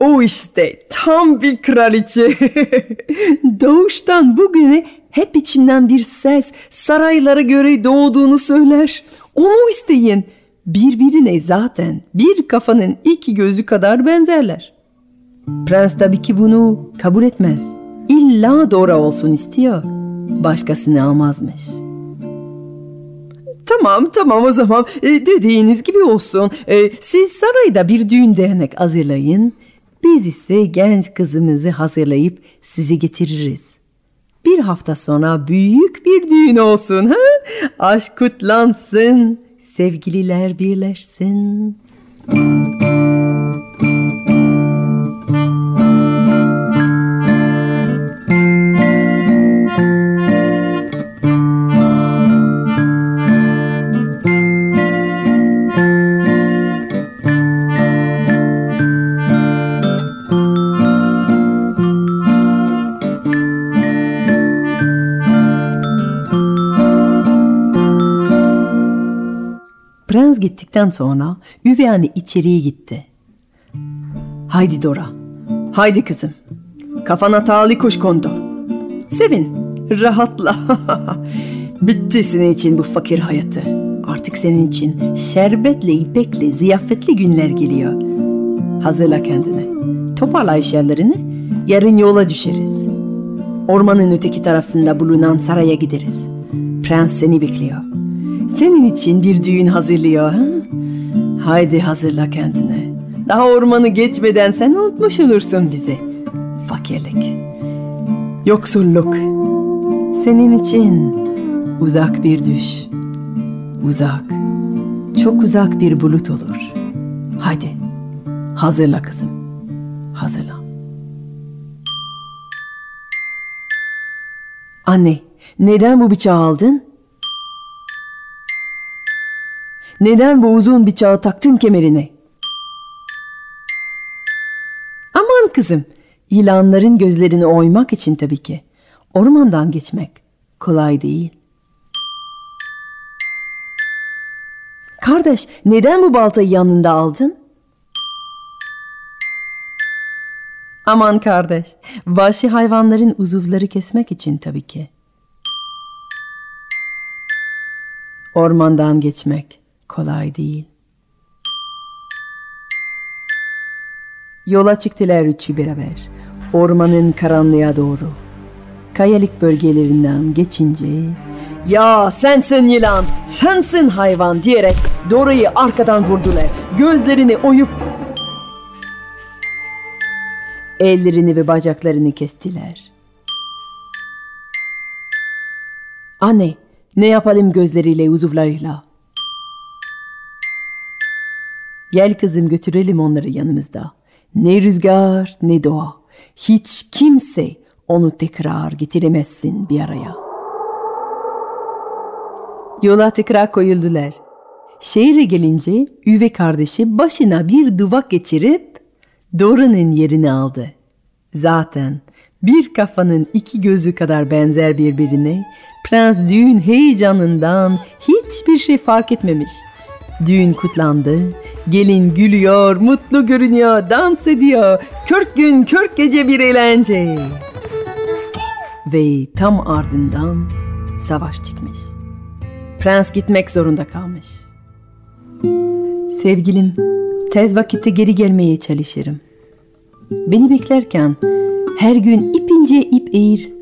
o işte tam bir kraliçe. Doğuştan bugüne hep içimden bir ses saraylara göre doğduğunu söyler. Onu isteyin. Birbirine zaten bir kafanın iki gözü kadar benzerler. Prens tabii ki bunu kabul etmez. İlla Dora olsun istiyor. Başkasını almazmış. Tamam tamam o zaman e, dediğiniz gibi olsun. E, siz sarayda bir düğün dernek hazırlayın. Biz ise genç kızımızı hazırlayıp sizi getiririz. Bir hafta sonra büyük bir düğün olsun. Ha? Aşk kutlansın, sevgililer birleşsin. Prens gittikten sonra üvey anne içeriye gitti. Haydi Dora, haydi kızım. Kafana tali kuş kondu. Sevin, rahatla. Bitti senin için bu fakir hayatı. Artık senin için şerbetle, ipekle, ziyafetli günler geliyor. Hazırla kendini. Toparla eşyalarını. Yarın yola düşeriz. Ormanın öteki tarafında bulunan saraya gideriz. Prens seni bekliyor. Senin için bir düğün hazırlıyor. Ha? Haydi hazırla kendine. Daha ormanı geçmeden sen unutmuş olursun bizi. Fakirlik. Yoksulluk. Senin için uzak bir düş. Uzak. Çok uzak bir bulut olur. Haydi. Hazırla kızım. Hazırla. Anne, neden bu bıçağı aldın? Neden bu uzun bıçağı taktın kemerine? Aman kızım, yılanların gözlerini oymak için tabii ki. Ormandan geçmek kolay değil. Kardeş, neden bu baltayı yanında aldın? Aman kardeş, vahşi hayvanların uzuvları kesmek için tabii ki. Ormandan geçmek kolay değil. Yola çıktılar üçü beraber. Ormanın karanlığa doğru. Kayalık bölgelerinden geçince ''Ya sensin yılan, sensin hayvan'' diyerek Dora'yı arkadan vurdular. Gözlerini oyup ellerini ve bacaklarını kestiler. Anne, ne yapalım gözleriyle, uzuvlarıyla? Gel kızım götürelim onları yanımızda. Ne rüzgar ne doğa. Hiç kimse onu tekrar getiremezsin bir araya. Yola tekrar koyuldular. Şehre gelince üve kardeşi başına bir duvak geçirip Dora'nın yerini aldı. Zaten bir kafanın iki gözü kadar benzer birbirine Prens düğün heyecanından hiçbir şey fark etmemiş. Düğün kutlandı. Gelin gülüyor, mutlu görünüyor, dans ediyor. Kırk gün, kırk gece bir eğlence. Ve tam ardından savaş çıkmış. Prens gitmek zorunda kalmış. Sevgilim, tez vakitte geri gelmeye çalışırım. Beni beklerken her gün ipince ip eğir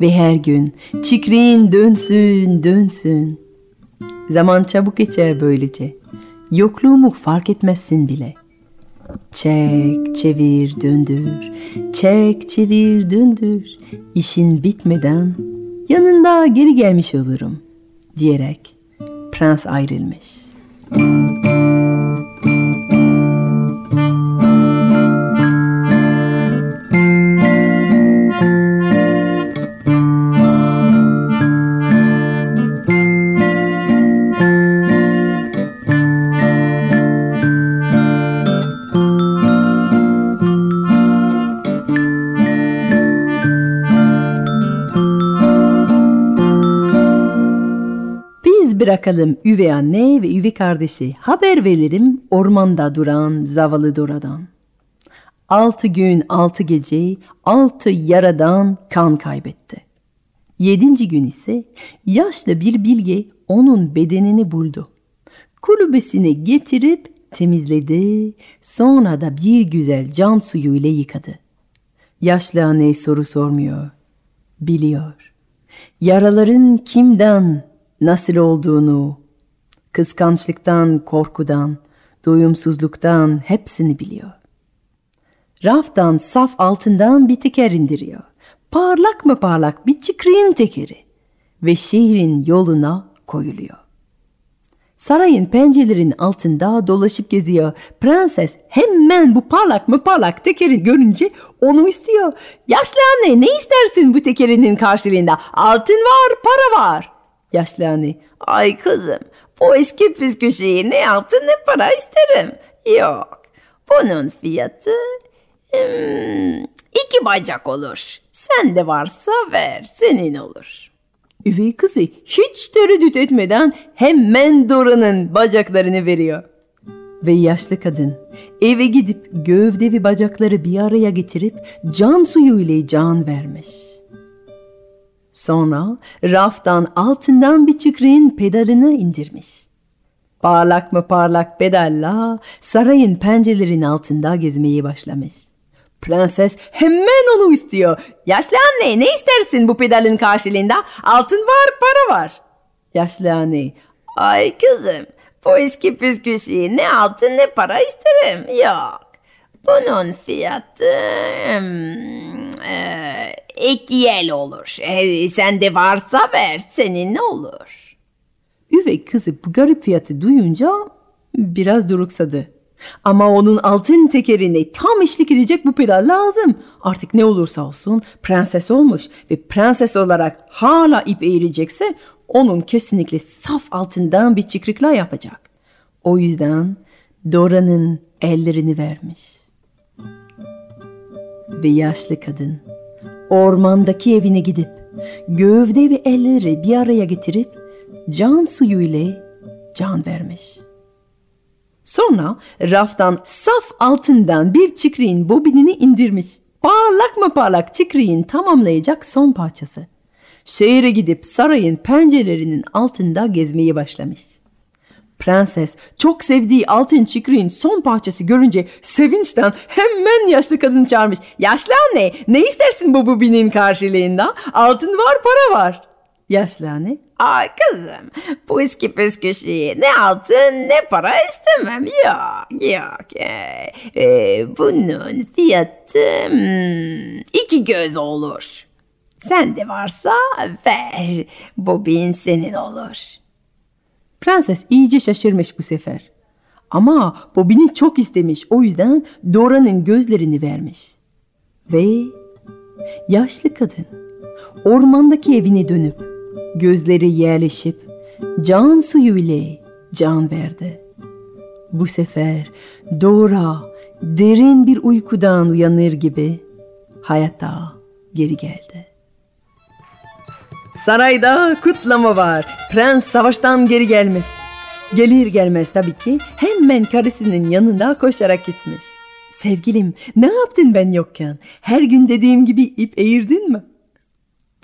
ve her gün çikrin dönsün dönsün. Zaman çabuk geçer böylece. Yokluğumu fark etmezsin bile. Çek, çevir, döndür. Çek, çevir, döndür. İşin bitmeden yanında geri gelmiş olurum diyerek prens ayrılmış. Biz bırakalım üvey anne ve üvey kardeşi haber veririm ormanda duran zavallı Dora'dan. Altı gün altı gece altı yaradan kan kaybetti. Yedinci gün ise yaşlı bir bilge onun bedenini buldu. Kulübesine getirip temizledi, sonra da bir güzel can suyu ile yıkadı. Yaşlı anne soru sormuyor, biliyor. Yaraların kimden nasıl olduğunu, kıskançlıktan, korkudan, doyumsuzluktan hepsini biliyor. Raftan saf altından bir teker indiriyor. Parlak mı parlak bir çıkrığın tekeri ve şehrin yoluna koyuluyor. Sarayın pencerelerin altında dolaşıp geziyor. Prenses hemen bu parlak mı parlak tekeri görünce onu istiyor. Yaşlı anne ne istersin bu tekerinin karşılığında? Altın var, para var. Yaşlı anne, ay kızım bu eski püskü ne altın ne para isterim. Yok, bunun fiyatı hmm, iki bacak olur. Sen de varsa ver, senin olur.'' Üvey kızı hiç tereddüt etmeden hemen Dora'nın bacaklarını veriyor. Ve yaşlı kadın eve gidip gövde ve bacakları bir araya getirip can suyu ile can vermiş. Sonra raftan altından bir çıkrığın pedalını indirmiş. Parlak mı parlak pedalla sarayın pencerelerin altında gezmeye başlamış. Prenses hemen onu istiyor. Yaşlı anne ne istersin bu pedalın karşılığında? Altın var, para var. Yaşlı anne, ay kızım bu eski püskü şeyi ne altın ne para isterim. Yok. Bunun fiyatı hmm, e, iki yel olur. E, sen de varsa ver senin ne olur. Üvey kızı bu garip fiyatı duyunca biraz duruksadı. Ama onun altın tekerine tam eşlik edecek bu pedal lazım. Artık ne olursa olsun prenses olmuş ve prenses olarak hala ip eğilecekse onun kesinlikle saf altından bir çıkrıkla yapacak. O yüzden Dora'nın ellerini vermiş. Ve yaşlı kadın ormandaki evine gidip gövde ve elleri bir araya getirip can suyu ile can vermiş.'' Sonra raftan saf altından bir çikriğin bobinini indirmiş. Parlak mı parlak çikriğin tamamlayacak son parçası. Şehre gidip sarayın pencerelerinin altında gezmeye başlamış. Prenses çok sevdiği altın çikriğin son parçası görünce sevinçten hemen yaşlı kadın çağırmış. Yaşlı anne ne istersin bu bobinin karşılığında? Altın var para var. Yaşlı anne Ay kızım bu eski püskü şeyi ne altın ne para istemem. Yok yok. Ee, e, bunun fiyatı hmm, iki göz olur. Sen de varsa ver. Bobin senin olur. Prenses iyice şaşırmış bu sefer. Ama Bobin'i çok istemiş o yüzden Dora'nın gözlerini vermiş. Ve yaşlı kadın ormandaki evine dönüp gözleri yerleşip can suyu ile can verdi. Bu sefer Dora derin bir uykudan uyanır gibi hayata geri geldi. Sarayda kutlama var. Prens savaştan geri gelmiş. Gelir gelmez tabii ki hemen karısının yanında koşarak gitmiş. Sevgilim ne yaptın ben yokken? Her gün dediğim gibi ip eğirdin mi?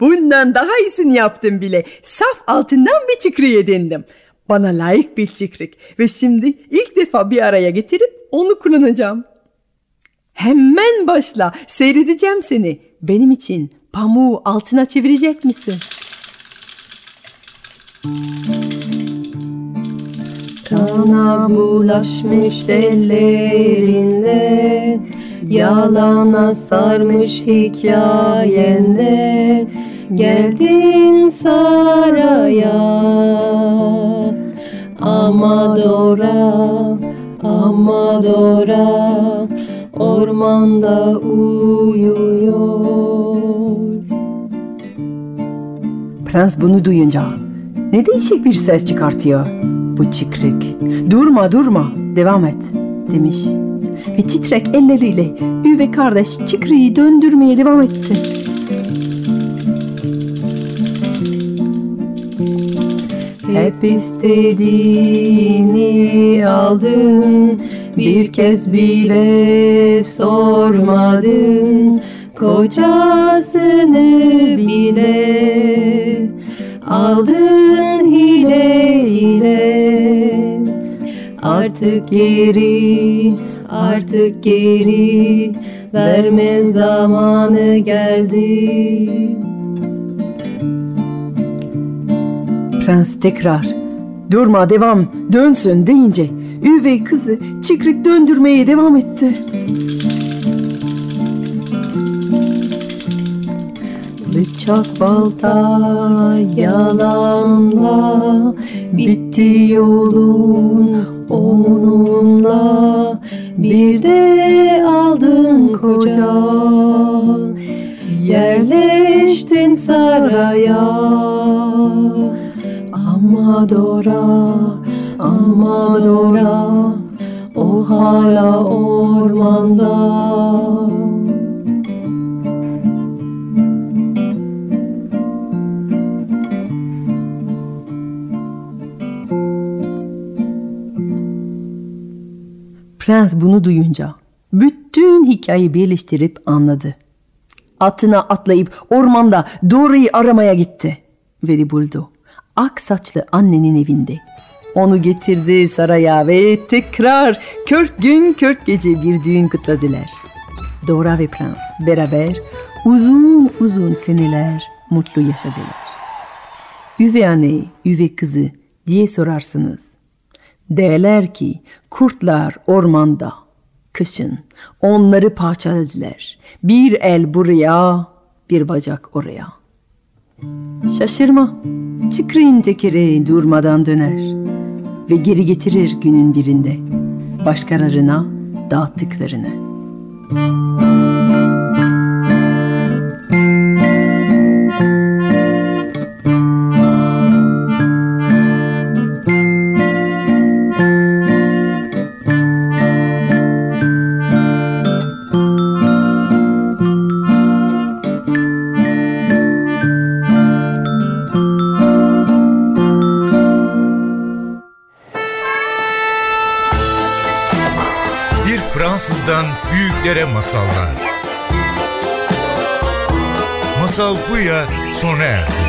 Bundan daha iyisini yaptım bile. Saf altından bir çıkrı edindim. Bana layık bir çıkrık ve şimdi ilk defa bir araya getirip onu kullanacağım. Hemen başla, seyredeceğim seni. Benim için pamuğu altına çevirecek misin? Kana bulaşmış ellerinde Yalana sarmış hikayende. Geldin saraya Amadora, Amadora Ormanda uyuyor. Prens bunu duyunca ne değişik bir ses çıkartıyor bu çıkrık. Durma durma devam et demiş ve titrek elleriyle üvey kardeş çıkrıyı döndürmeye devam etti. Hep istediğini aldın Bir kez bile sormadın Kocasını bile Aldın hile ile Artık geri artık geri verme zamanı geldi. Prens tekrar durma devam dönsün deyince üvey kızı çıkrık döndürmeye devam etti. Bıçak balta yalanla bitti yolun onunla. Bir de aldın koca yerleştin saraya. Amadora Amadora o hala ormanda Prens bunu duyunca bütün hikayeyi birleştirip anladı. Atına atlayıp ormanda Dora'yı aramaya gitti. Ve buldu. Ak saçlı annenin evinde. Onu getirdi saraya ve tekrar kırk gün kırk gece bir düğün kutladılar. Dora ve Prens beraber uzun uzun seneler mutlu yaşadılar. Üvey anne, üvey kızı diye sorarsınız. Derler ki kurtlar ormanda, kışın onları parçaladılar. Bir el buraya, bir bacak oraya. Şaşırma, çıkrın tekeri durmadan döner ve geri getirir günün birinde başkalarına dağıttıklarını. Masallar. Masal Buya sona erdi.